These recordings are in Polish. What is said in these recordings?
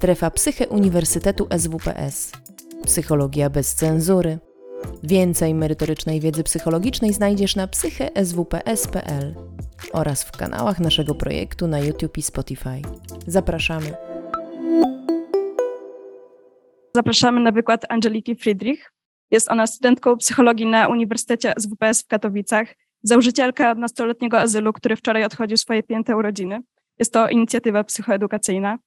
Strefa Psyche Uniwersytetu SWPS. Psychologia bez cenzury. Więcej merytorycznej wiedzy psychologicznej znajdziesz na psycheswps.pl oraz w kanałach naszego projektu na YouTube i Spotify. Zapraszamy. Zapraszamy na wykład Angeliki Friedrich. Jest ona studentką psychologii na Uniwersytecie SWPS w Katowicach, założycielka nastoletniego azylu, który wczoraj odchodził swoje pięte urodziny. Jest to inicjatywa psychoedukacyjna.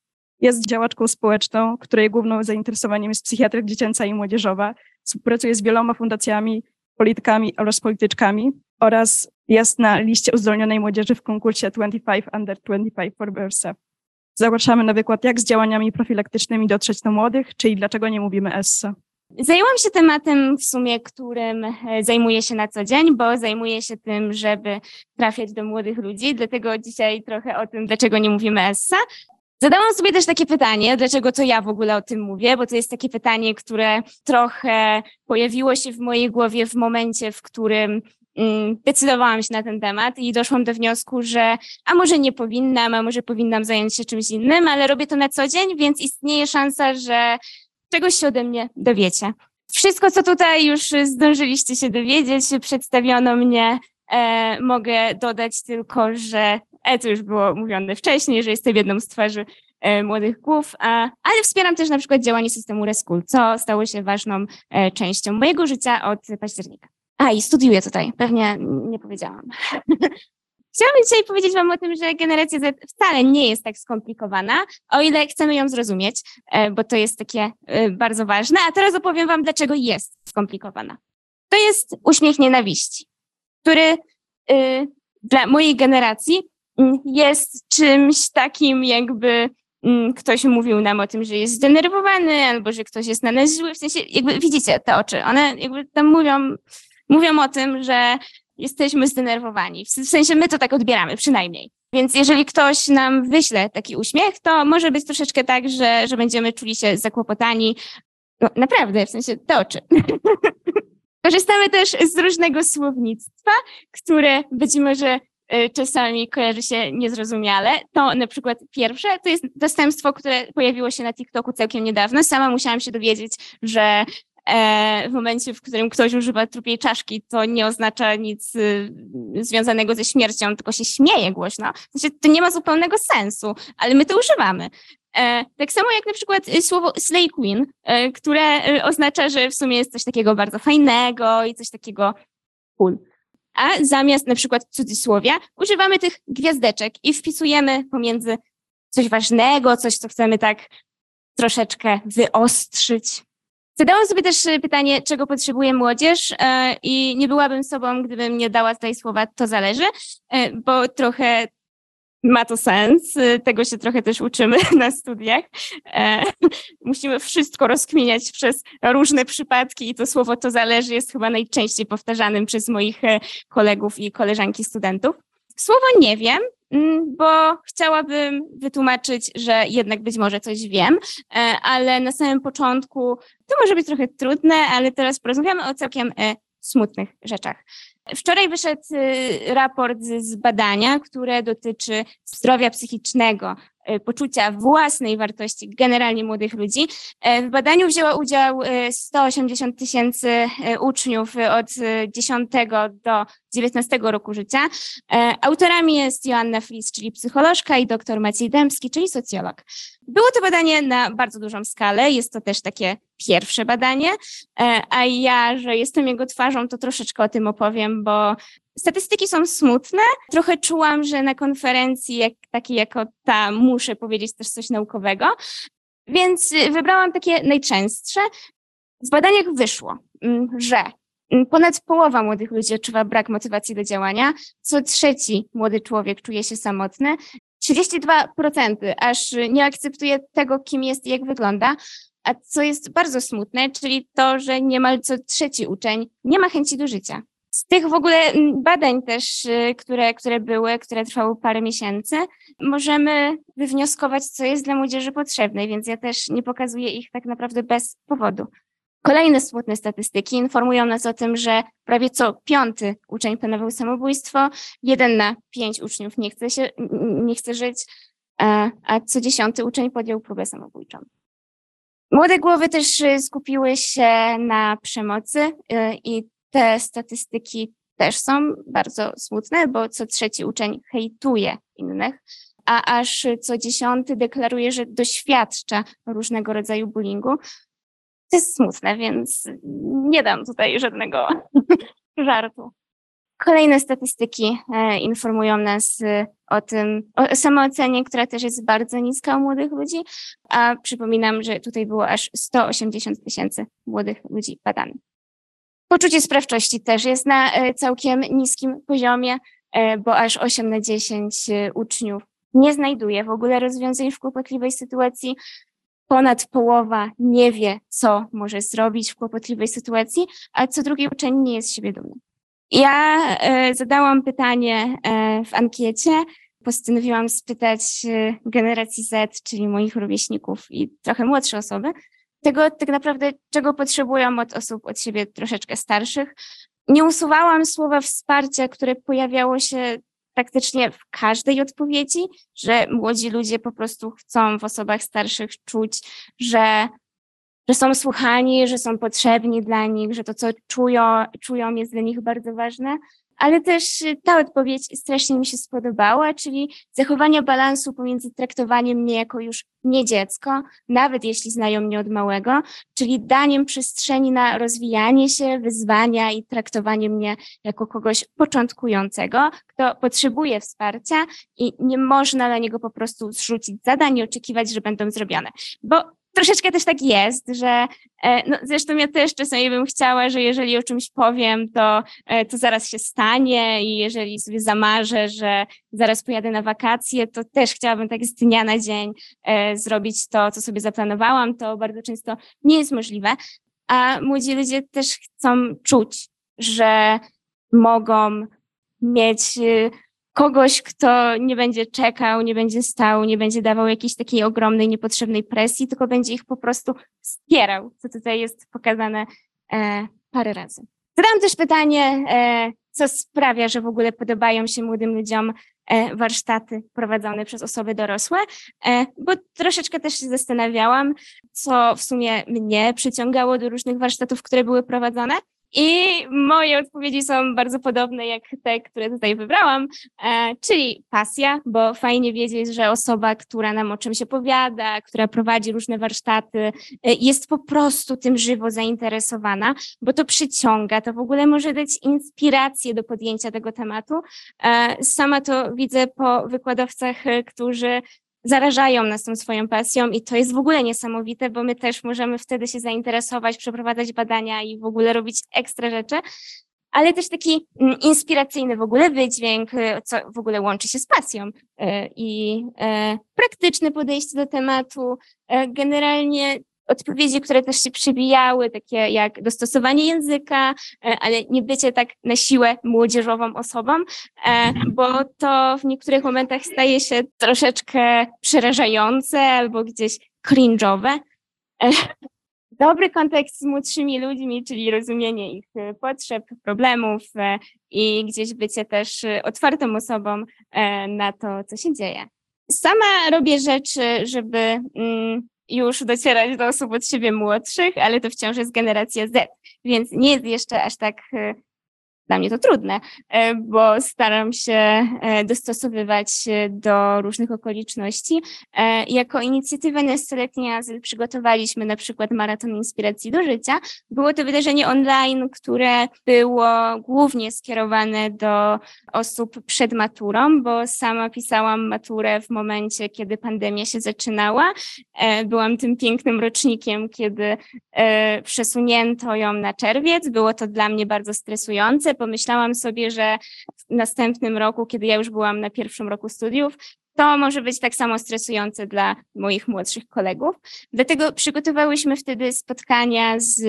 Jest działaczką społeczną, której głównym zainteresowaniem jest psychiatria dziecięca i młodzieżowa. Współpracuje z wieloma fundacjami, politykami oraz polityczkami oraz jest na liście uzdolnionej młodzieży w konkursie 25 Under 25 for Bursa. Zapraszamy na wykład, jak z działaniami profilaktycznymi dotrzeć do młodych, czyli dlaczego nie mówimy ESSA. Zajęłam się tematem w sumie, którym e, zajmuję się na co dzień, bo zajmuję się tym, żeby trafiać do młodych ludzi, dlatego dzisiaj trochę o tym, dlaczego nie mówimy ESSA. Zadałam sobie też takie pytanie, dlaczego to ja w ogóle o tym mówię, bo to jest takie pytanie, które trochę pojawiło się w mojej głowie w momencie, w którym mm, decydowałam się na ten temat i doszłam do wniosku, że a może nie powinnam, a może powinnam zająć się czymś innym, ale robię to na co dzień, więc istnieje szansa, że czegoś się ode mnie dowiecie. Wszystko, co tutaj już zdążyliście się dowiedzieć, przedstawiono mnie. E, mogę dodać tylko, że e, już było mówione wcześniej, że jestem jedną z twarzy e, młodych głów, ale wspieram też na przykład działanie systemu Reschool, co stało się ważną e, częścią mojego życia od października. A i studiuję tutaj, pewnie nie powiedziałam. Chciałabym dzisiaj powiedzieć Wam o tym, że generacja Z wcale nie jest tak skomplikowana, o ile chcemy ją zrozumieć, e, bo to jest takie bardzo ważne. A teraz opowiem Wam, dlaczego jest skomplikowana. To jest uśmiech nienawiści, który y, dla mojej generacji jest czymś takim, jakby ktoś mówił nam o tym, że jest zdenerwowany, albo że ktoś jest na nas zły. W sensie, jakby widzicie te oczy, one jakby tam mówią, mówią o tym, że jesteśmy zdenerwowani. W sensie my to tak odbieramy, przynajmniej. Więc jeżeli ktoś nam wyśle taki uśmiech, to może być troszeczkę tak, że, że będziemy czuli się zakłopotani. No, naprawdę, w sensie te oczy. Korzystamy też z różnego słownictwa, które być może czasami kojarzy się niezrozumiale. To na przykład pierwsze to jest dostępstwo, które pojawiło się na TikToku całkiem niedawno. Sama musiałam się dowiedzieć, że E, w momencie, w którym ktoś używa trupiej czaszki, to nie oznacza nic y, związanego ze śmiercią, tylko się śmieje głośno. W to nie ma zupełnego sensu, ale my to używamy. E, tak samo jak na przykład y, słowo slay queen, e, które y, oznacza, że w sumie jest coś takiego bardzo fajnego i coś takiego cool. A zamiast na przykład cudzysłowia używamy tych gwiazdeczek i wpisujemy pomiędzy coś ważnego, coś, co chcemy tak troszeczkę wyostrzyć, Zadałam sobie też e, pytanie, czego potrzebuje młodzież e, i nie byłabym sobą, gdybym nie dała tutaj słowa to zależy, e, bo trochę ma to sens. Tego się trochę też uczymy na studiach. Musimy wszystko rozkminiać przez różne przypadki i to słowo to zależy jest chyba najczęściej powtarzanym przez moich kolegów i koleżanki studentów. Słowo nie wiem Mm, bo chciałabym wytłumaczyć, że jednak być może coś wiem, e, ale na samym początku to może być trochę trudne, ale teraz porozmawiamy o całkiem e, smutnych rzeczach. Wczoraj wyszedł e, raport z badania, które dotyczy zdrowia psychicznego E, poczucia własnej wartości generalnie młodych ludzi. E, w badaniu wzięło udział 180 e, tysięcy uczniów od 10 do 19 roku życia. Autorami jest Joanna Flis, czyli psycholożka i dr Maciej Dębski, czyli socjolog. Było to badanie na bardzo dużą skalę, jest to też takie pierwsze badanie, a ja, że jestem jego twarzą, to troszeczkę o tym opowiem, bo Statystyki są smutne. Trochę czułam, że na konferencji jak, takiej jako ta muszę powiedzieć też coś naukowego, więc y, wybrałam takie najczęstsze. W badaniach wyszło, mm, że ponad połowa młodych ludzi odczuwa brak motywacji do działania, co trzeci młody człowiek czuje się samotny, 32% aż nie akceptuje tego, kim jest i jak wygląda, a co jest bardzo smutne, czyli to, że niemal co trzeci uczeń nie ma chęci do życia. Z tych w ogóle mm, badań też, y, które, które były, które trwały parę miesięcy, możemy wywnioskować, co jest dla młodzieży potrzebne, więc ja też nie pokazuję ich tak naprawdę bez powodu. Kolejne smutne statystyki informują nas o tym, że prawie co piąty uczeń planował samobójstwo, jeden na pięć uczniów nie chce, się, nie chce żyć, a co dziesiąty uczeń podjął próbę samobójczą. Młode głowy też y, skupiły się na przemocy y, i te statystyki też są bardzo smutne, bo co trzeci uczeń hejtuje innych, a aż co dziesiąty deklaruje, że doświadcza różnego rodzaju bullyingu. To jest smutne, więc nie dam tutaj żadnego żartu. Kolejne statystyki e, informują nas e, o tym, o samoocenie, która też jest bardzo niska u młodych ludzi, a przypominam, że tutaj było aż 180 tysięcy młodych ludzi badanych. Poczucie sprawczości też jest na e, całkiem niskim poziomie, bo aż 8 na 10 uczniów nie znajduje w ogóle rozwiązań w kłopotliwej sytuacji. Ponad połowa nie wie, co może zrobić w kłopotliwej sytuacji, a co drugi uczeń nie jest z siebie dumny. Ja e, zadałam pytanie e, w ankiecie. Postanowiłam spytać e, generacji Z, czyli moich rówieśników i trochę młodsze osoby, tego tak naprawdę, czego potrzebują od osób od siebie troszeczkę starszych. Nie usuwałam słowa wsparcia, które pojawiało się praktycznie w każdej odpowiedzi, że młodzi ludzie po prostu chcą w osobach starszych czuć, że że są słuchani, że są potrzebni dla nich, że to, co czują, czują jest dla nich bardzo ważne. Ale też ta odpowiedź strasznie mi się spodobała, czyli zachowanie balansu pomiędzy traktowaniem mnie jako już nie dziecko, nawet jeśli znają mnie od małego, czyli daniem przestrzeni na rozwijanie się, wyzwania i traktowanie mnie jako kogoś początkującego, kto potrzebuje wsparcia i nie można na niego po prostu zrzucić zadań i oczekiwać, że będą zrobione. Bo troszeczkę też tak jest, że e, no, zresztą ja też czasami bym chciała, że jeżeli o czymś powiem, to, e, to zaraz się stanie i jeżeli sobie zamarzę, że zaraz pojadę na wakacje, to też chciałabym tak z dnia na dzień e, zrobić to, co sobie zaplanowałam. To bardzo często nie jest możliwe, a młodzi ludzie też chcą czuć, że mogą mieć kogoś, kto nie będzie czekał, nie będzie stał, nie będzie dawał jakiejś takiej ogromnej, niepotrzebnej presji, tylko będzie ich po prostu wspierał, co tutaj jest pokazane e, parę razy. Zadałam też pytanie, e, co sprawia, że w ogóle podobają się młodym ludziom e, warsztaty prowadzone przez osoby dorosłe, e, bo troszeczkę też się zastanawiałam, co w sumie mnie przyciągało do różnych warsztatów, które były prowadzone. I moje odpowiedzi są bardzo podobne jak te, które tutaj wybrałam, e, czyli pasja, bo fajnie wiedzieć, że osoba, która nam o czymś opowiada, która prowadzi różne warsztaty, e, jest po prostu tym żywo zainteresowana, bo to przyciąga, to w ogóle może dać inspirację do podjęcia tego tematu. E, sama to widzę po wykładowcach, którzy zarażają nas tą swoją pasją i to jest w ogóle niesamowite, bo my też możemy wtedy się zainteresować, przeprowadzać badania i w ogóle robić ekstra rzeczy, ale też taki mm, inspiracyjny w ogóle wydźwięk, y, co w ogóle łączy się z pasją y, i y, praktyczne podejście do tematu. Generalnie odpowiedzi, które też się przybijały, takie jak dostosowanie języka, e, ale nie bycie tak na siłę młodzieżową osobą, e, bo to w niektórych momentach staje się troszeczkę przerażające albo gdzieś cringe'owe. E, dobry kontakt z młodszymi ludźmi, czyli rozumienie ich potrzeb, problemów i gdzieś bycie też otwartą osobą na to, co się dzieje. Sama robię rzeczy, żeby mm, już docierać do osób od siebie młodszych, ale to wciąż jest generacja Z, więc nie jest jeszcze aż tak e, dla mnie to trudne, e, bo staram się e, dostosowywać do różnych okoliczności. E, jako inicjatywę Nastoletni Azyl przygotowaliśmy na przykład Maraton Inspiracji do Życia. Było to wydarzenie online, które było głównie skierowane do osób przed maturą, bo sama pisałam maturę w momencie, kiedy pandemia się zaczynała. Byłam tym pięknym rocznikiem, kiedy przesunięto ją na czerwiec. Było to dla mnie bardzo stresujące, pomyślałam sobie, że w następnym roku, kiedy ja już byłam na pierwszym roku studiów, to może być tak samo stresujące dla moich młodszych kolegów. Dlatego przygotowałyśmy wtedy spotkania z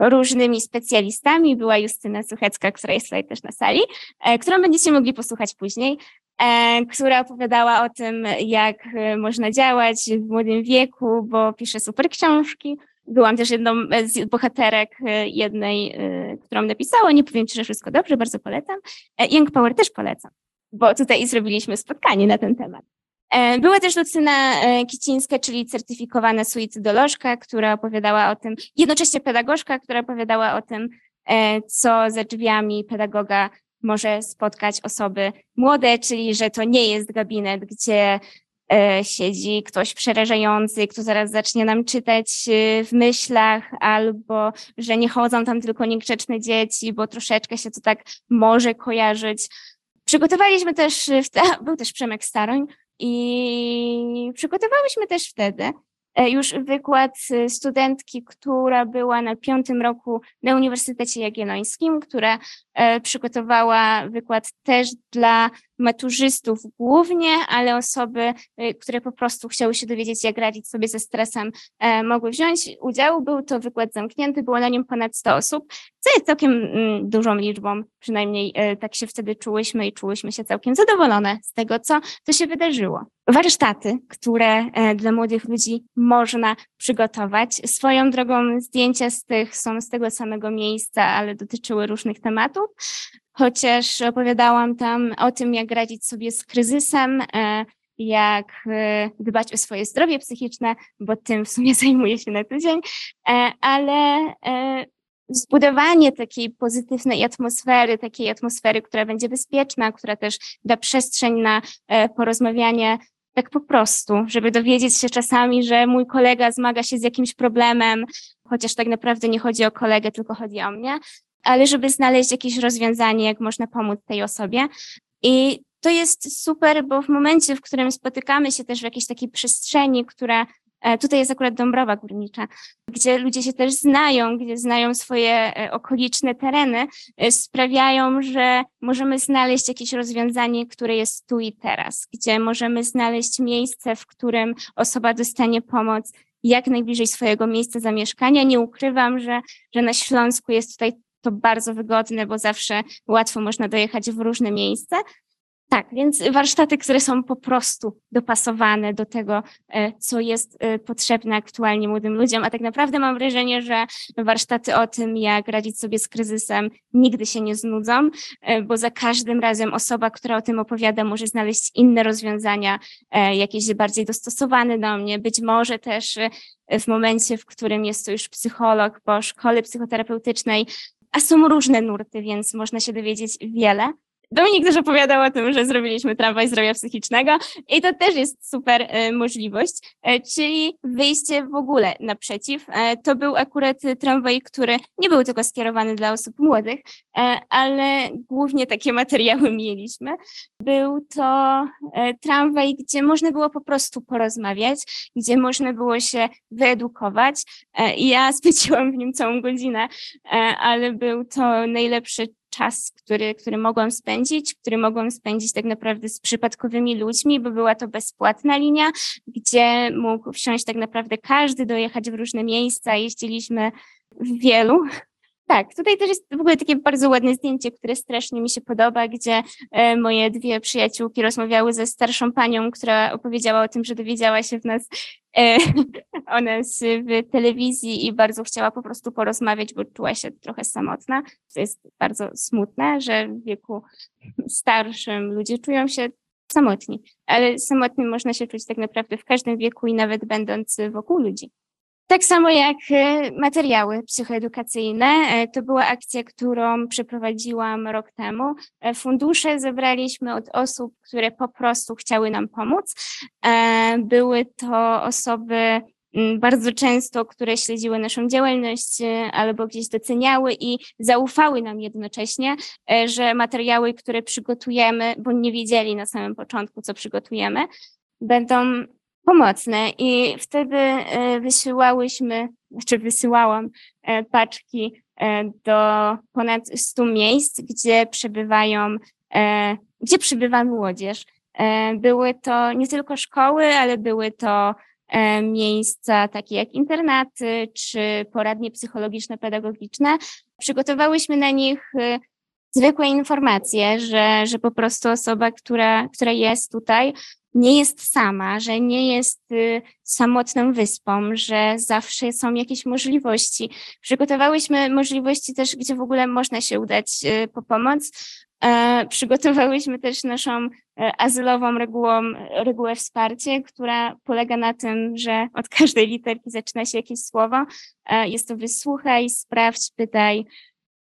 różnymi specjalistami. Była Justyna Suchecka, która jest tutaj też na sali, e, którą będziecie mogli posłuchać później, e, która opowiadała o tym, jak można działać w młodym wieku, bo pisze super książki. Byłam też jedną z bohaterek e, jednej, e, którą napisała. Nie powiem, czy wszystko dobrze, bardzo polecam. E, Young Power też polecam, bo tutaj zrobiliśmy spotkanie na ten temat. Była też Lucyna Kicińska, czyli certyfikowana suicydolożka, która opowiadała o tym, jednocześnie pedagogzka, która opowiadała o tym, co za drzwiami pedagoga może spotkać osoby młode, czyli że to nie jest gabinet, gdzie siedzi ktoś przerażający, kto zaraz zacznie nam czytać w myślach, albo że nie chodzą tam tylko niegrzeczne dzieci, bo troszeczkę się to tak może kojarzyć. Przygotowaliśmy też, był też Przemek Staroń, i przygotowałyśmy też wtedy e, już wykład e, studentki, która była na piątym roku na Uniwersytecie Jagiellońskim, która e, przygotowała wykład też dla maturzystów głównie, ale osoby, które po prostu chciały się dowiedzieć, jak radzić sobie ze stresem, mogły wziąć udział. Był to wykład zamknięty, było na nim ponad 100 osób, co jest całkiem mm, dużą liczbą, przynajmniej tak się wtedy czułyśmy i czułyśmy się całkiem zadowolone z tego, co, co się wydarzyło warsztaty, które e, dla młodych ludzi można przygotować. Swoją drogą zdjęcia z tych są z tego samego miejsca, ale dotyczyły różnych tematów. Chociaż opowiadałam tam o tym, jak radzić sobie z kryzysem, e, jak e, dbać o swoje zdrowie psychiczne, bo tym w sumie zajmuję się na tydzień, ale zbudowanie takiej pozytywnej atmosfery, takiej atmosfery, która będzie bezpieczna, która też da przestrzeń na porozmawianie tak po prostu, żeby dowiedzieć się czasami, że mój kolega zmaga się z jakimś problemem, chociaż tak naprawdę nie chodzi o kolegę, tylko chodzi o mnie, ale żeby znaleźć jakieś rozwiązanie, jak można pomóc tej osobie. I to jest super, bo w momencie, w którym spotykamy się też w jakiejś takiej przestrzeni, która tutaj jest akurat Dąbrowa Górnicza, gdzie ludzie się też znają, gdzie znają swoje e, okoliczne tereny, e, sprawiają, że możemy znaleźć jakieś rozwiązanie, które jest tu i teraz, gdzie możemy znaleźć miejsce, w którym osoba dostanie pomoc jak najbliżej swojego miejsca zamieszkania. Nie ukrywam, że, że na Śląsku jest tutaj to bardzo wygodne, bo zawsze łatwo można dojechać w różne miejsca, tak, więc warsztaty, które są po prostu dopasowane do tego, e, co jest e, potrzebne aktualnie młodym ludziom, a tak naprawdę mam wrażenie, że warsztaty o tym, jak radzić sobie z kryzysem, nigdy się nie znudzą, e, bo za każdym razem osoba, która o tym opowiada, może znaleźć inne rozwiązania, jakieś bardziej dostosowane do mnie, być może też w momencie, w którym jest to już psycholog po szkole psychoterapeutycznej, a są różne nurty, więc można się dowiedzieć wiele. Dominik też opowiadał o tym, że zrobiliśmy tramwaj zdrowia psychicznego i to też jest super e, możliwość, e, czyli wyjście w ogóle naprzeciw. E, to był akurat tramwaj, który nie był tylko skierowany dla osób młodych, ale głównie takie materiały mieliśmy. Był to tramwaj, gdzie można było po prostu porozmawiać, gdzie można było się wyedukować. Ja spędziłam w nim całą godzinę, ale był to najlepszy czas, który, który mogłam spędzić, który mogłam spędzić tak naprawdę z przypadkowymi ludźmi, bo była to bezpłatna linia, gdzie mógł wsiąść tak naprawdę każdy, dojechać w różne miejsca. Jeździliśmy w wielu, tak, tutaj też jest w ogóle takie bardzo ładne zdjęcie, które strasznie mi się podoba, gdzie e, moje dwie przyjaciółki rozmawiały ze starszą panią, która opowiedziała o tym, że dowiedziała się w nas e, o nas w telewizji i bardzo chciała po prostu porozmawiać, bo czuła się trochę samotna. To jest bardzo smutne, że w wieku starszym ludzie czują się samotni, ale samotnym można się czuć tak naprawdę w każdym wieku i nawet będąc wokół ludzi. Tak samo jak e, materiały psychoedukacyjne. E, to była akcja, którą przeprowadziłam rok temu. E, fundusze zebraliśmy od osób, które po prostu chciały nam pomóc. Były to osoby bardzo często, które śledziły naszą działalność albo gdzieś doceniały i zaufały nam jednocześnie, że materiały, które przygotujemy, bo nie wiedzieli na samym początku, co przygotujemy, będą pomocne i wtedy e, wysyłałyśmy, znaczy wysyłałam e, paczki e, do ponad 100 miejsc, gdzie przebywają, gdzie przebywa młodzież. Były to nie tylko szkoły, ale były to miejsca takie jak internaty czy poradnie psychologiczne, pedagogiczne. Przygotowałyśmy na nich zwykłe informacje, że, że po prostu osoba, która, która jest tutaj, nie jest sama, że nie jest y, samotną wyspą, że zawsze są jakieś możliwości. Przygotowałyśmy możliwości też, gdzie w ogóle można się udać y, po pomoc. E, przygotowałyśmy też naszą e, azylową regułą, regułę wsparcie, która polega na tym, że od każdej literki zaczyna się jakieś słowo. E, jest to wysłuchaj, sprawdź, pytaj,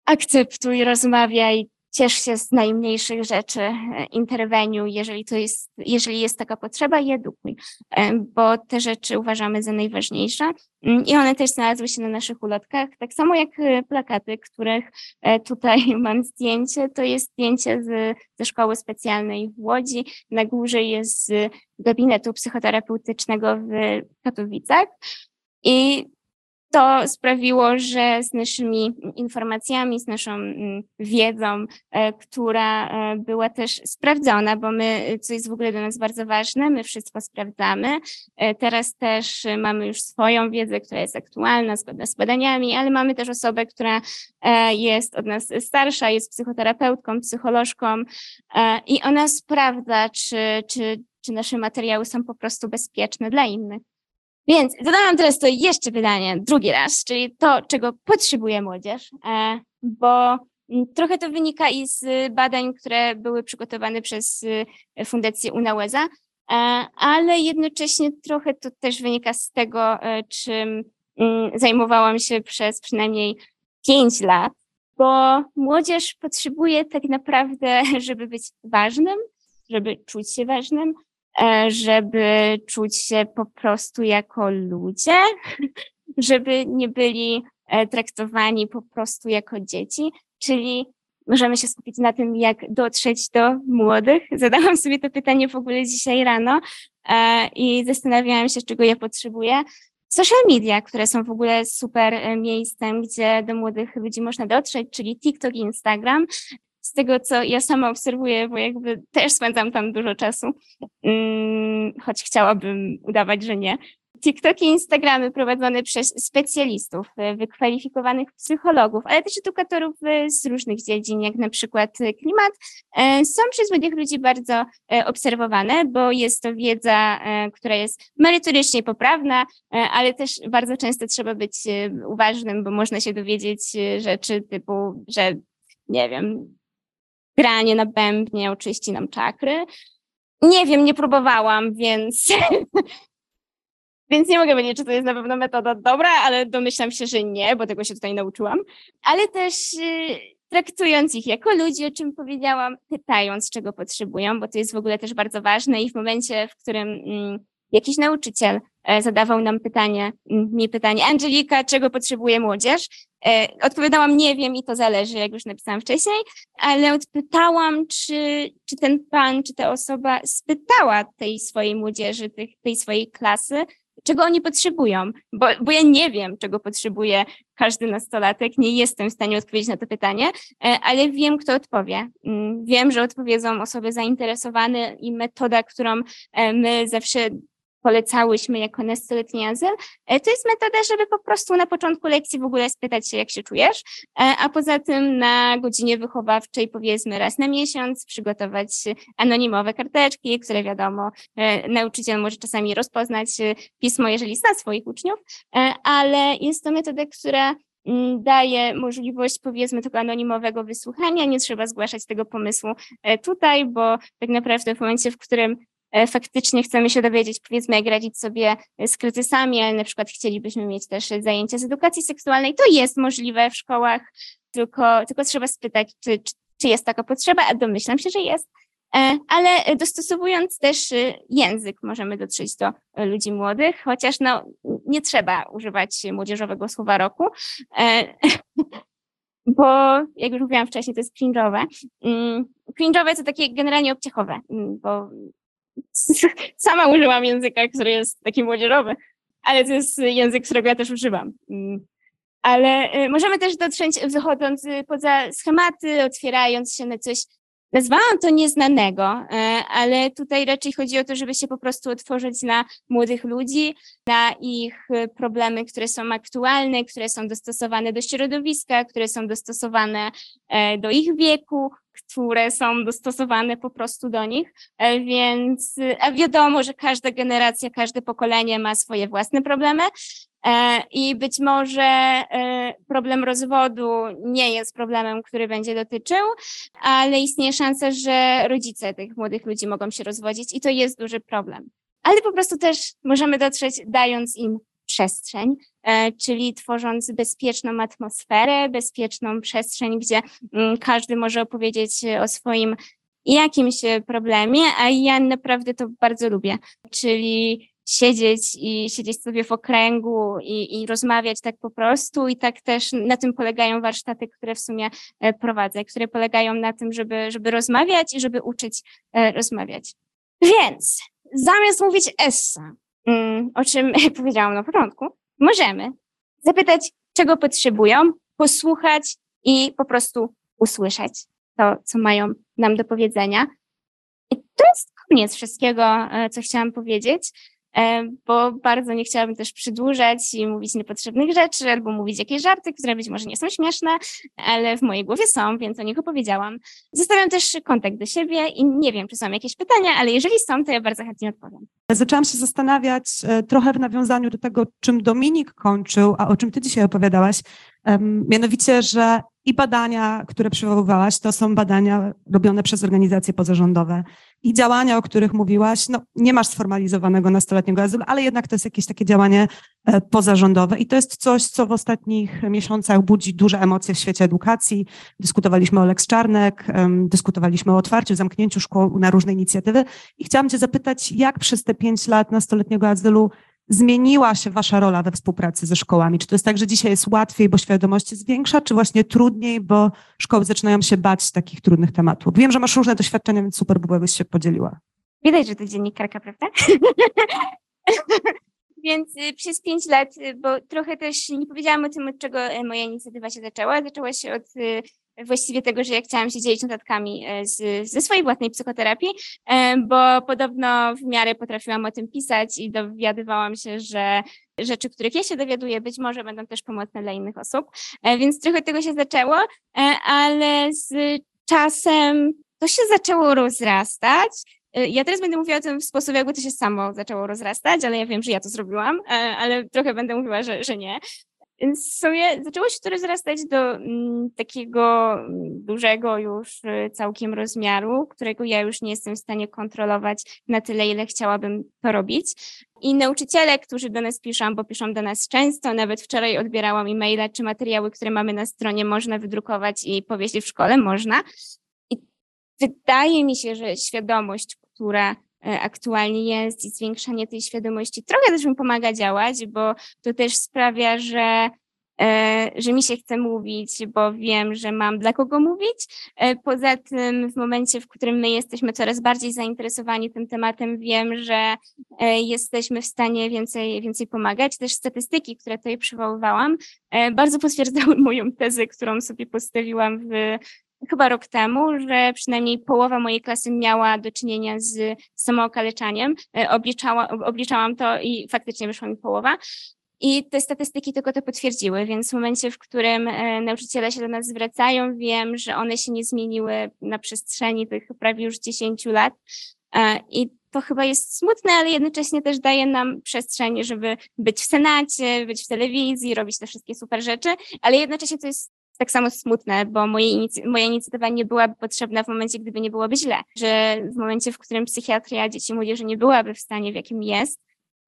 akceptuj, rozmawiaj, ciesz się z najmniejszych rzeczy, e, interweniu, jeżeli to jest, jeżeli jest taka potrzeba i edukuj, e, bo te rzeczy uważamy za najważniejsze mm, i one też znalazły się na naszych ulotkach, tak samo jak e, plakaty, których tutaj mam zdjęcie, to jest zdjęcie z, ze szkoły specjalnej w Łodzi, na górze jest z gabinetu psychoterapeutycznego w Katowicach. I to sprawiło, że z naszymi informacjami, z naszą mm, wiedzą, e, która e, była też sprawdzona, bo my, co jest w ogóle dla nas bardzo ważne, my wszystko sprawdzamy. E, teraz też mamy już swoją wiedzę, która jest aktualna, zgodna z badaniami, ale mamy też osobę, która jest od nas starsza, jest psychoterapeutką, psycholożką i ona sprawdza, czy, czy, czy nasze materiały są po prostu bezpieczne dla innych. Więc zadałam teraz to jeszcze pytanie, drugi raz, czyli to, czego potrzebuje młodzież, e, bo trochę to wynika i z badań, które były przygotowane przez e, Fundację UNAUEZA, e, ale jednocześnie trochę to też wynika z tego, czym mm, zajmowałam się przez przynajmniej pięć lat, bo młodzież potrzebuje tak naprawdę, żeby być ważnym, żeby czuć się ważnym, żeby czuć się po prostu jako ludzie, żeby nie byli e, traktowani po prostu jako dzieci, czyli możemy się skupić na tym, jak dotrzeć do młodych. Zadałam sobie to pytanie w ogóle dzisiaj rano e, i zastanawiałam się, czego ja potrzebuję. Social media, które są w ogóle super miejscem, gdzie do młodych ludzi można dotrzeć, czyli TikTok i Instagram z tego, co ja sama obserwuję, bo jakby też spędzam tam dużo czasu, mm, choć chciałabym udawać, że nie. TikToki i Instagramy prowadzone przez specjalistów, e, wykwalifikowanych psychologów, ale też edukatorów e, z różnych dziedzin, jak na przykład klimat, e, są przez młodych ludzi bardzo obserwowane, bo jest to wiedza, która jest merytorycznie poprawna, ale też bardzo często trzeba być uważnym, bo można się dowiedzieć rzeczy typu, że nie wiem, granie na bębnie oczyści nam czakry. Nie wiem, nie próbowałam, więc, więc nie mogę powiedzieć, czy to jest na pewno metoda dobra, ale domyślam się, że nie, bo tego się tutaj nauczyłam. Ale też yy, traktując ich jako ludzi, o czym powiedziałam, pytając, czego potrzebują, bo to jest w ogóle też bardzo ważne i w momencie, w którym yy, jakiś nauczyciel e, zadawał nam pytanie, mi pytanie, Angelika, czego potrzebuje młodzież? E, odpowiadałam, nie wiem i to zależy, jak już napisałam wcześniej, ale odpytałam, czy, czy ten pan, czy ta osoba spytała tej swojej młodzieży, tej, tej swojej klasy, czego oni potrzebują, bo, bo ja nie wiem, czego potrzebuje każdy nastolatek, nie jestem w stanie odpowiedzieć na to pytanie, e, ale wiem, kto odpowie. Mm, wiem, że odpowiedzą osoby zainteresowane i metoda, którą my zawsze polecałyśmy jako nastoletni azyl, e, to jest metoda, żeby po prostu na początku lekcji w ogóle spytać się, jak się czujesz, e, a poza tym na godzinie wychowawczej powiedzmy raz na miesiąc przygotować anonimowe karteczki, które wiadomo, e, nauczyciel może czasami rozpoznać pismo, jeżeli zna swoich uczniów, ale jest to metoda, która mm, daje możliwość, powiedzmy, tego anonimowego wysłuchania. Nie trzeba zgłaszać tego pomysłu tutaj, bo tak naprawdę w momencie, w którym faktycznie chcemy się dowiedzieć, powiedzmy, jak radzić sobie z kryzysami, ale na przykład chcielibyśmy mieć też zajęcia z edukacji seksualnej, to jest możliwe w szkołach, tylko, tylko trzeba spytać, czy, czy, jest taka potrzeba, a domyślam się, że jest. E, ale dostosowując też język, możemy dotrzeć do ludzi młodych, chociaż no, nie trzeba używać młodzieżowego słowa roku, e, bo jak już mówiłam wcześniej, to jest cringe'owe. Mm, cringe'owe to takie generalnie obciachowe, mm, bo sama użyłam języka, który jest taki młodzieżowy, ale to jest język, którego ja też używam. Mm. Ale y, możemy też dotrzeć, wychodząc y, poza schematy, otwierając się na coś. Nazwałam to nieznanego, y, ale tutaj raczej chodzi o to, żeby się po prostu otworzyć na młodych ludzi, na ich problemy, które są aktualne, które są dostosowane do środowiska, które są dostosowane do ich wieku, które są dostosowane po prostu do nich, e, więc a wiadomo, że każda generacja, każde pokolenie ma swoje własne problemy, E, I być może e, problem rozwodu nie jest problemem, który będzie dotyczył, ale istnieje szansa, że rodzice tych młodych ludzi mogą się rozwodzić i to jest duży problem. Ale po prostu też możemy dotrzeć, dając im przestrzeń, e, czyli tworząc bezpieczną atmosferę, bezpieczną przestrzeń, gdzie mm, każdy może opowiedzieć o swoim jakimś problemie, a ja naprawdę to bardzo lubię, czyli siedzieć i siedzieć sobie w okręgu i, i rozmawiać tak po prostu i tak też na tym polegają warsztaty, które w sumie e, prowadzę, które polegają na tym, żeby, żeby rozmawiać i żeby uczyć e, rozmawiać. Więc zamiast mówić essa, mm, o czym powiedziałam na początku, możemy zapytać, czego potrzebują, posłuchać i po prostu usłyszeć to, co mają nam do powiedzenia. I to jest koniec wszystkiego, e, co chciałam powiedzieć. E, bo bardzo nie chciałabym też przedłużać i mówić niepotrzebnych rzeczy, albo mówić jakieś żarty, które być może nie są śmieszne, ale w mojej głowie są, więc o nich opowiedziałam. Zostawiam też kontakt do siebie i nie wiem, czy są jakieś pytania, ale jeżeli są, to ja bardzo chętnie odpowiem. Zaczęłam się zastanawiać e, trochę w nawiązaniu do tego, czym Dominik kończył, a o czym ty dzisiaj opowiadałaś, mianowicie, że i badania, które przywoływałaś, to są badania robione przez organizacje pozarządowe. I działania, o których mówiłaś, no nie masz sformalizowanego nastoletniego azylu, ale jednak to jest jakieś takie działanie e, pozarządowe. I to jest coś, co w ostatnich miesiącach budzi duże emocje w świecie edukacji. Dyskutowaliśmy o Lex Czarnek, dyskutowaliśmy o otwarciu, zamknięciu szkół na różne inicjatywy. I chciałam cię zapytać, jak przez te pięć lat nastoletniego azylu zmieniła się Wasza rola we współpracy ze szkołami? Czy to jest tak, że dzisiaj jest łatwiej, bo świadomość jest większa, czy właśnie trudniej, bo szkoły zaczynają się bać takich trudnych tematów? Wiem, że masz różne doświadczenia, więc super byłabyś się podzieliła. Widać, że to dziennikarka, prawda? Więc y, przez pięć lat, y, bo trochę też nie powiedziałam o tym, od czego y, moja inicjatywa się zaczęła. Zaczęła się od właściwie tego, że ja chciałam się dzielić notatkami e, z, ze swojej własnej psychoterapii, e, bo podobno w miarę potrafiłam o tym pisać i dowiadywałam się, że rzeczy, których ja się dowiaduję, być może będą też pomocne dla innych osób. E, więc trochę tego się zaczęło, ale z czasem to się zaczęło rozrastać. Ja teraz będę mówiła o tym w sposób, jakby to się samo zaczęło rozrastać, ale ja wiem, że ja to zrobiłam, ale trochę będę mówiła, że, że nie. Więc sobie zaczęło się to rozrastać do mm, takiego dużego już y, całkiem rozmiaru, którego ja już nie jestem w stanie kontrolować na tyle, ile chciałabym to robić. I nauczyciele, którzy do nas piszą, bo piszą do nas często, nawet wczoraj odbierałam e-maile, czy materiały, które mamy na stronie można wydrukować i powiesić w szkole, można. I wydaje mi się, że świadomość, która aktualnie jest i zwiększanie tej świadomości trochę też mi pomaga działać, bo to też sprawia, że e, że mi się chce mówić, bo wiem, że mam dla kogo mówić. E, poza tym, w momencie, w którym my jesteśmy coraz bardziej zainteresowani tym tematem, wiem, że jesteśmy w stanie więcej, więcej pomagać. Też statystyki, które tutaj przywoływałam, bardzo potwierdzały moją tezę, którą sobie postawiłam w chyba rok temu, że przynajmniej połowa mojej klasy miała do czynienia z samookaleczaniem. E, obliczała, obliczałam to i faktycznie wyszła mi połowa. I te statystyki tylko to potwierdziły, więc w momencie, w którym e, nauczyciele się do nas zwracają, wiem, że one się nie zmieniły na przestrzeni tych prawie już 10 lat. E, I to chyba jest smutne, ale jednocześnie też daje nam przestrzeń, żeby być w Senacie, być w telewizji, robić te wszystkie super rzeczy, ale jednocześnie to jest tak samo smutne, bo moje moja inicjatywa nie byłaby potrzebna w momencie, gdyby nie byłoby źle, że w momencie, w którym psychiatria dzieci i młodzieży nie byłaby w stanie, w jakim jest,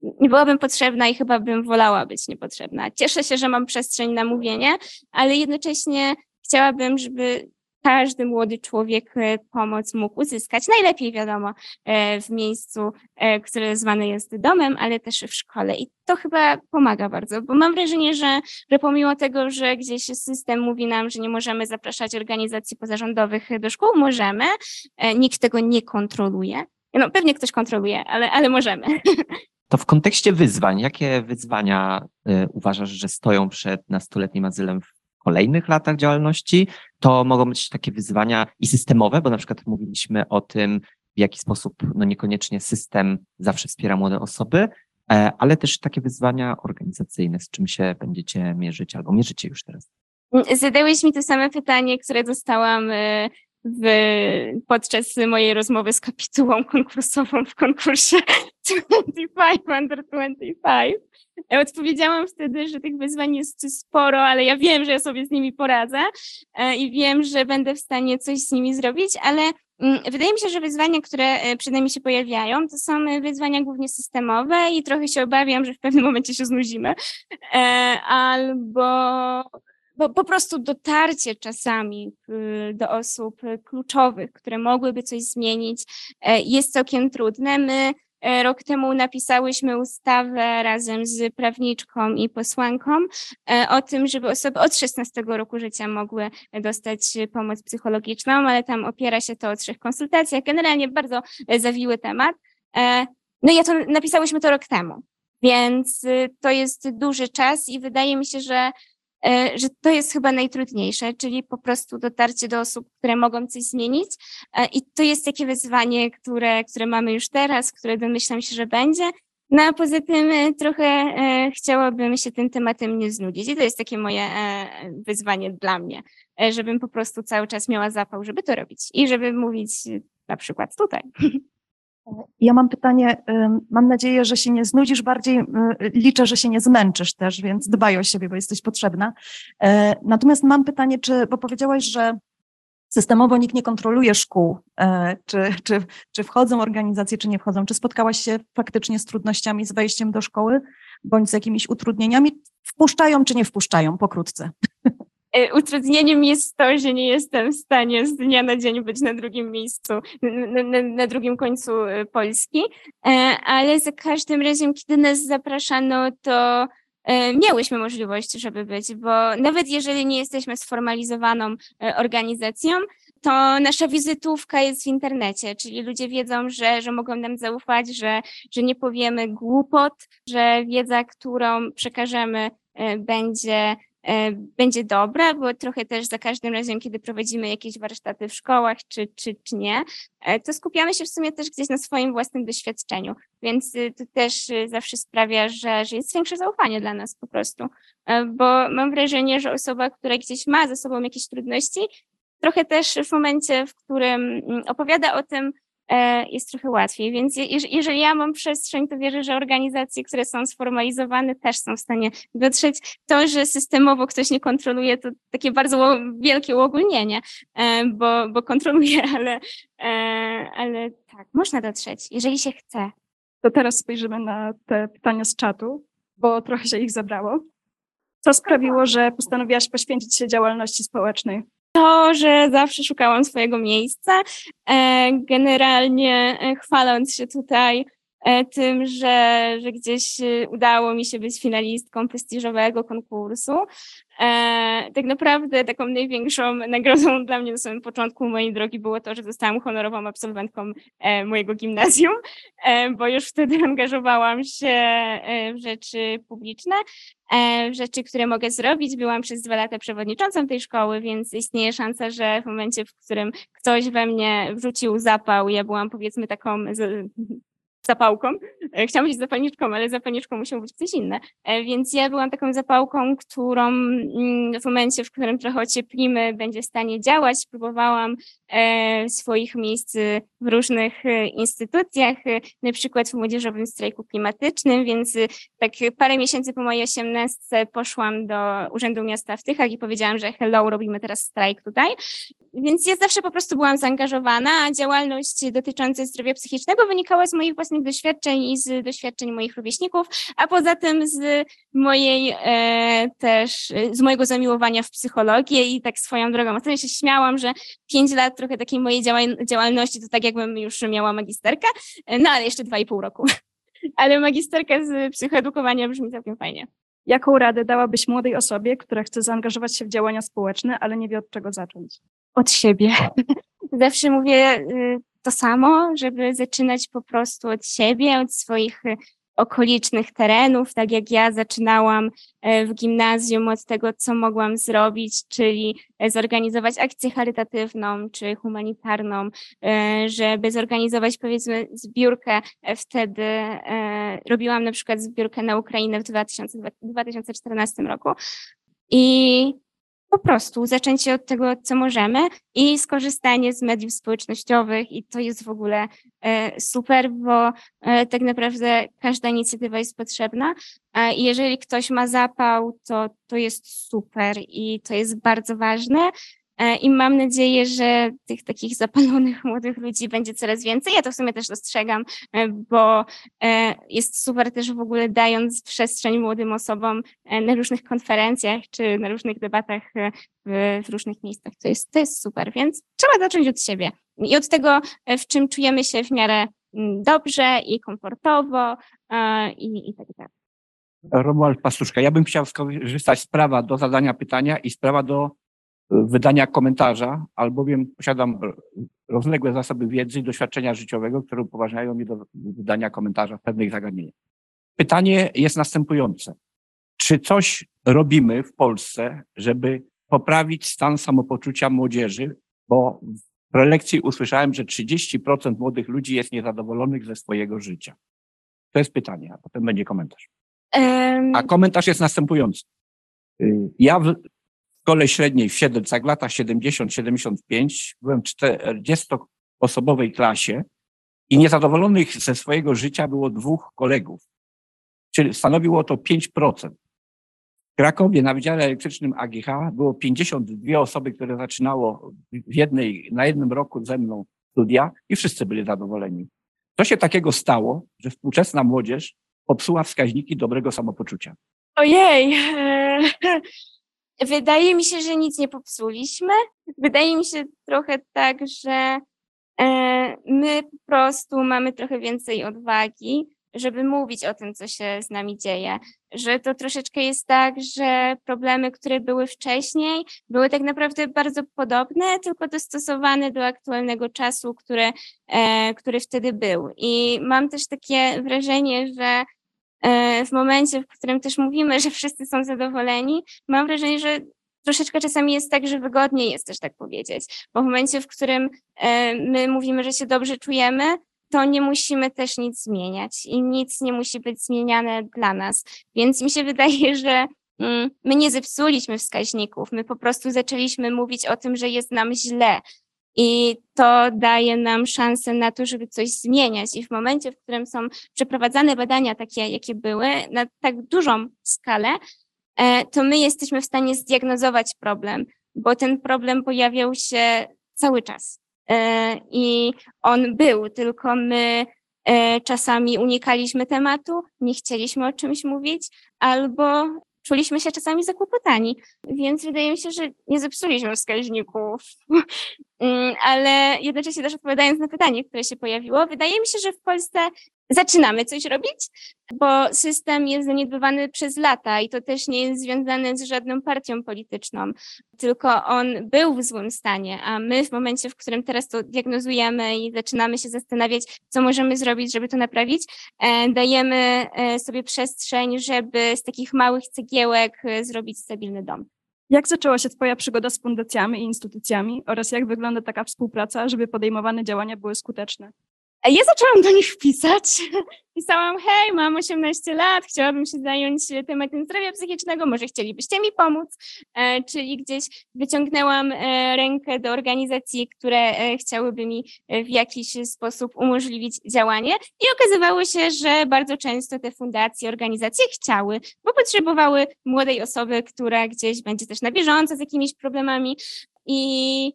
nie byłabym potrzebna i chyba bym wolała być niepotrzebna. Cieszę się, że mam przestrzeń na mówienie, ale jednocześnie chciałabym, żeby każdy młody człowiek e, pomoc mógł uzyskać. Najlepiej wiadomo e, w miejscu, e, które zwane jest domem, ale też w szkole. I to chyba pomaga bardzo, bo mam wrażenie, że, że pomimo tego, że gdzieś system mówi nam, że nie możemy zapraszać organizacji pozarządowych do szkół, możemy. Nikt tego nie kontroluje. No pewnie ktoś kontroluje, ale, ale możemy. To w kontekście wyzwań, jakie wyzwania y, uważasz, że stoją przed nastoletnim azylem w kolejnych latach działalności, to mogą być takie wyzwania i systemowe, bo na przykład mówiliśmy o tym, w jaki sposób no niekoniecznie system zawsze wspiera młode osoby, e, ale też takie wyzwania organizacyjne, z czym się będziecie mierzyć albo mierzycie już teraz. Zadałeś mi to same pytanie, które dostałam e, w, podczas mojej rozmowy z kapitułą konkursową w konkursie 25 Under 25. Odpowiedziałam wtedy, że tych wyzwań jest sporo, ale ja wiem, że ja sobie z nimi poradzę e, i wiem, że będę w stanie coś z nimi zrobić, ale mm, Wydaje mi się, że wyzwania, które e, przed nami się pojawiają, to są wyzwania głównie systemowe i trochę się obawiam, że w pewnym momencie się znudzimy. E, albo bo po prostu dotarcie czasami y, do osób kluczowych, które mogłyby coś zmienić, e, jest całkiem trudne. My e, rok temu napisałyśmy ustawę razem z prawniczką i posłanką e, o tym, żeby osoby od 16 roku życia mogły dostać pomoc psychologiczną, ale tam opiera się to o trzech konsultacjach. Generalnie bardzo zawiły temat. No i ja to napisałyśmy to rok temu, więc y, to jest duży czas i wydaje mi się, że że to jest chyba najtrudniejsze, czyli po prostu dotarcie do osób, które mogą coś zmienić. E, I to jest takie wyzwanie, które, które mamy już teraz, które domyślam się, że będzie. No a poza tym e, trochę chciałabym się tym tematem nie znudzić. I to jest takie moje wyzwanie dla mnie, żebym po prostu cały czas miała zapał, żeby to robić i żeby mówić na przykład tutaj. Ja mam pytanie, mam nadzieję, że się nie znudzisz, bardziej liczę, że się nie zmęczysz też, więc dbaj o siebie, bo jesteś potrzebna. E, natomiast mam pytanie, czy, bo powiedziałaś, że systemowo nikt nie kontroluje szkół, e, czy, czy, czy wchodzą organizacje, czy nie wchodzą. Czy spotkałaś się faktycznie z trudnościami z wejściem do szkoły, bądź z jakimiś utrudnieniami? Wpuszczają, czy nie wpuszczają? Pokrótce. E, utrudnieniem jest to, że nie jestem w stanie z dnia na dzień być na drugim miejscu, na, na, na drugim końcu e, Polski, e, ale za każdym razem, kiedy nas zapraszano, to miałyśmy możliwość, żeby być, bo nawet jeżeli nie jesteśmy sformalizowaną organizacją, to nasza wizytówka jest w internecie, czyli ludzie wiedzą, że, że mogą nam zaufać, że, że nie powiemy głupot, że wiedza, którą przekażemy, będzie będzie dobra, bo trochę też za każdym razem, kiedy prowadzimy jakieś warsztaty w szkołach czy, czy, czy nie, e, to skupiamy się w sumie też gdzieś na swoim własnym doświadczeniu, więc y, to też y, zawsze sprawia, że, że jest większe zaufanie dla nas po prostu, e, bo mam wrażenie, że osoba, która gdzieś ma ze sobą jakieś trudności, trochę też w momencie, w którym mm, opowiada o tym, E, jest trochę łatwiej. Więc jeżeli ja mam przestrzeń, to wierzę, że organizacje, które są sformalizowane, też są w stanie dotrzeć. To, że systemowo ktoś nie kontroluje, to takie bardzo wielkie uogólnienie, e, bo, bo kontroluje, ale, e, ale tak, można dotrzeć, jeżeli się chce. To teraz spojrzymy na te pytania z czatu, bo trochę się ich zabrało. Co sprawiło, że postanowiłaś poświęcić się działalności społecznej? To, że zawsze szukałam swojego miejsca. E, generalnie e, chwaląc się tutaj tym, że, że gdzieś udało mi się być finalistką prestiżowego konkursu, E, tak naprawdę taką największą nagrodą dla mnie na samym początku mojej drogi było to, że zostałam honorową absolwentką e, mojego gimnazjum, e, bo już wtedy angażowałam się e, w rzeczy publiczne, e, w rzeczy, które mogę zrobić. Byłam przez dwa lata przewodniczącą tej szkoły, więc istnieje szansa, że w momencie, w którym ktoś we mnie wrzucił zapał, ja byłam powiedzmy taką zapałką. E, chciałam być zapalniczką, ale zapalniczką musiał być coś inne. E, więc ja byłam taką zapałką, którą mm, w momencie, w którym trochę ocieplimy, będzie w stanie działać. Próbowałam e, swoich miejsc w różnych instytucjach, na przykład w Młodzieżowym Strajku Klimatycznym, więc tak parę miesięcy po mojej osiemnastce poszłam do Urzędu Miasta w Tychach i powiedziałam, że hello, robimy teraz strajk tutaj. Więc ja zawsze po prostu byłam zaangażowana, a działalność dotycząca zdrowia psychicznego wynikała z moich własnych doświadczeń i z doświadczeń moich rówieśników, a poza tym z mojej e, też, z mojego zamiłowania w psychologię i tak swoją drogą. Ostatnio się śmiałam, że pięć lat trochę takiej mojej działalności to tak jakbym już miała magisterkę, no ale jeszcze dwa i pół roku. ale magisterka z psychoedukowania brzmi całkiem fajnie. Jaką radę dałabyś młodej osobie, która chce zaangażować się w działania społeczne, ale nie wie od czego zacząć? Od siebie. Zawsze mówię y, to samo, żeby zaczynać po prostu od siebie, od swoich y, okolicznych terenów, tak jak ja zaczynałam e, w gimnazjum od tego, co mogłam zrobić, czyli e, zorganizować akcję charytatywną czy humanitarną, e, żeby zorganizować powiedzmy zbiórkę. Wtedy robiłam na przykład zbiórkę na Ukrainę w 2000, 2014 roku. I po prostu zacząć od tego, co możemy i skorzystanie z mediów społecznościowych i to jest w ogóle e, super, bo e, tak naprawdę każda inicjatywa jest potrzebna i jeżeli ktoś ma zapał, to to jest super i to jest bardzo ważne. E, I mam nadzieję, że tych takich zapalonych młodych ludzi będzie coraz więcej. Ja to w sumie też dostrzegam, e, bo e, jest super też w ogóle dając przestrzeń młodym osobom na różnych konferencjach czy na różnych debatach w, różnych miejscach. To jest, to jest super, więc trzeba zacząć od siebie i od tego, w czym czujemy się w miarę mm, dobrze i komfortowo i, i tak dalej. Romuald Pastuszka. Ja bym chciał skorzystać z prawa do zadania pytania i z prawa do wydania komentarza, albowiem posiadam rozległe zasoby wiedzy i doświadczenia życiowego, które upoważniają mnie do wydania komentarza w pewnych zagadnieniach. Pytanie jest następujące. Czy coś robimy w Polsce, żeby poprawić stan samopoczucia młodzieży? Bo w prelekcji usłyszałem, że 30% młodych ludzi jest niezadowolonych ze swojego życia. To jest pytanie, a potem będzie komentarz. A komentarz jest następujący. Ja szkole średniej w Siedlcach w latach 70-75 byłem w 40-osobowej klasie i niezadowolonych ze swojego życia było dwóch kolegów, czyli stanowiło to 5%. W Krakowie na Wydziale Elektrycznym AGH było 52 osoby, które zaczynało w jednej, na jednym roku ze mną studia i wszyscy byli zadowoleni. Co się takiego stało, że współczesna młodzież popsuła wskaźniki dobrego samopoczucia? Ojej, Wydaje mi się, że nic nie popsuliśmy. Wydaje mi się trochę tak, że e, my po prostu mamy trochę więcej odwagi, żeby mówić o tym, co się z nami dzieje. Że to troszeczkę jest tak, że problemy, które były wcześniej, były tak naprawdę bardzo podobne, tylko dostosowane do aktualnego czasu, który, e, który wtedy był. I mam też takie wrażenie, że w momencie, w którym też mówimy, że wszyscy są zadowoleni, mam wrażenie, że troszeczkę czasami jest tak, że wygodniej jest też tak powiedzieć, bo w momencie, w którym e, my mówimy, że się dobrze czujemy, to nie musimy też nic zmieniać i nic nie musi być zmieniane dla nas. Więc mi się wydaje, że mm, my nie zepsuliśmy wskaźników, my po prostu zaczęliśmy mówić o tym, że jest nam źle, i to daje nam szansę na to, żeby coś zmieniać. I w momencie, w którym są przeprowadzane badania takie, jakie były, na tak dużą skalę, e, to my jesteśmy w stanie zdiagnozować problem, bo ten problem pojawiał się cały czas. E, I on był, tylko my e, czasami unikaliśmy tematu, nie chcieliśmy o czymś mówić, albo czuliśmy się czasami zakłopotani, więc wydaje mi się, że nie zepsuliśmy wskaźników. Mm, ale jednocześnie też odpowiadając na pytanie, które się pojawiło, wydaje mi się, że w Polsce zaczynamy coś robić, bo system jest zaniedbywany przez lata i to też nie jest związane z żadną partią polityczną, tylko on był w złym stanie, a my w momencie, w którym teraz to diagnozujemy i zaczynamy się zastanawiać, co możemy zrobić, żeby to naprawić, e, dajemy e, sobie przestrzeń, żeby z takich małych cegiełek e, zrobić stabilny dom. Jak zaczęła się Twoja przygoda z fundacjami i instytucjami oraz jak wygląda taka współpraca, żeby podejmowane działania były skuteczne? Ja zaczęłam do nich pisać. Pisałam, hej, mam 18 lat, chciałabym się zająć tematem zdrowia psychicznego, może chcielibyście mi pomóc? E, czyli gdzieś wyciągnęłam e, rękę do organizacji, które e, chciałyby mi w jakiś sposób umożliwić działanie i okazywało się, że bardzo często te fundacje, organizacje chciały, bo potrzebowały młodej osoby, która gdzieś będzie też na bieżąco z jakimiś problemami i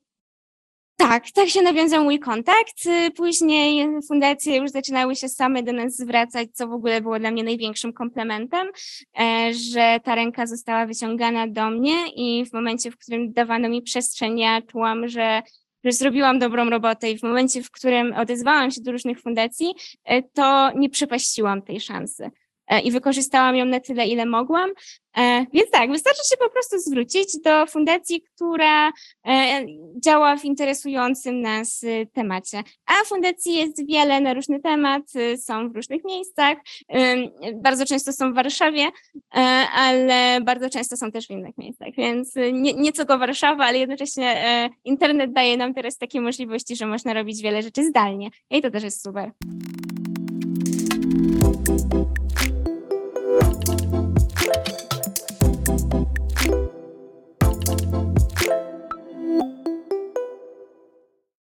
tak, tak się nawiązał mój kontakt. Y, później fundacje już zaczynały się same do nas zwracać, co w ogóle było dla mnie największym komplementem, e, że ta ręka została wyciągana do mnie i w momencie, w którym dawano mi przestrzeń, ja czułam, że że zrobiłam dobrą robotę i w momencie, w którym odezwałam się do różnych fundacji, e, to nie przepaściłam tej szansy. E, i wykorzystałam ją na tyle, ile mogłam. E, więc tak, wystarczy się po prostu zwrócić do fundacji, która e, działa w interesującym nas temacie. A fundacji jest wiele na różny temat, są w różnych miejscach. Bardzo często są w Warszawie, ale bardzo często są też w innych miejscach. Więc nie, nie tylko Warszawa, ale jednocześnie internet daje nam teraz takie możliwości, że można robić wiele rzeczy zdalnie. I to też jest super.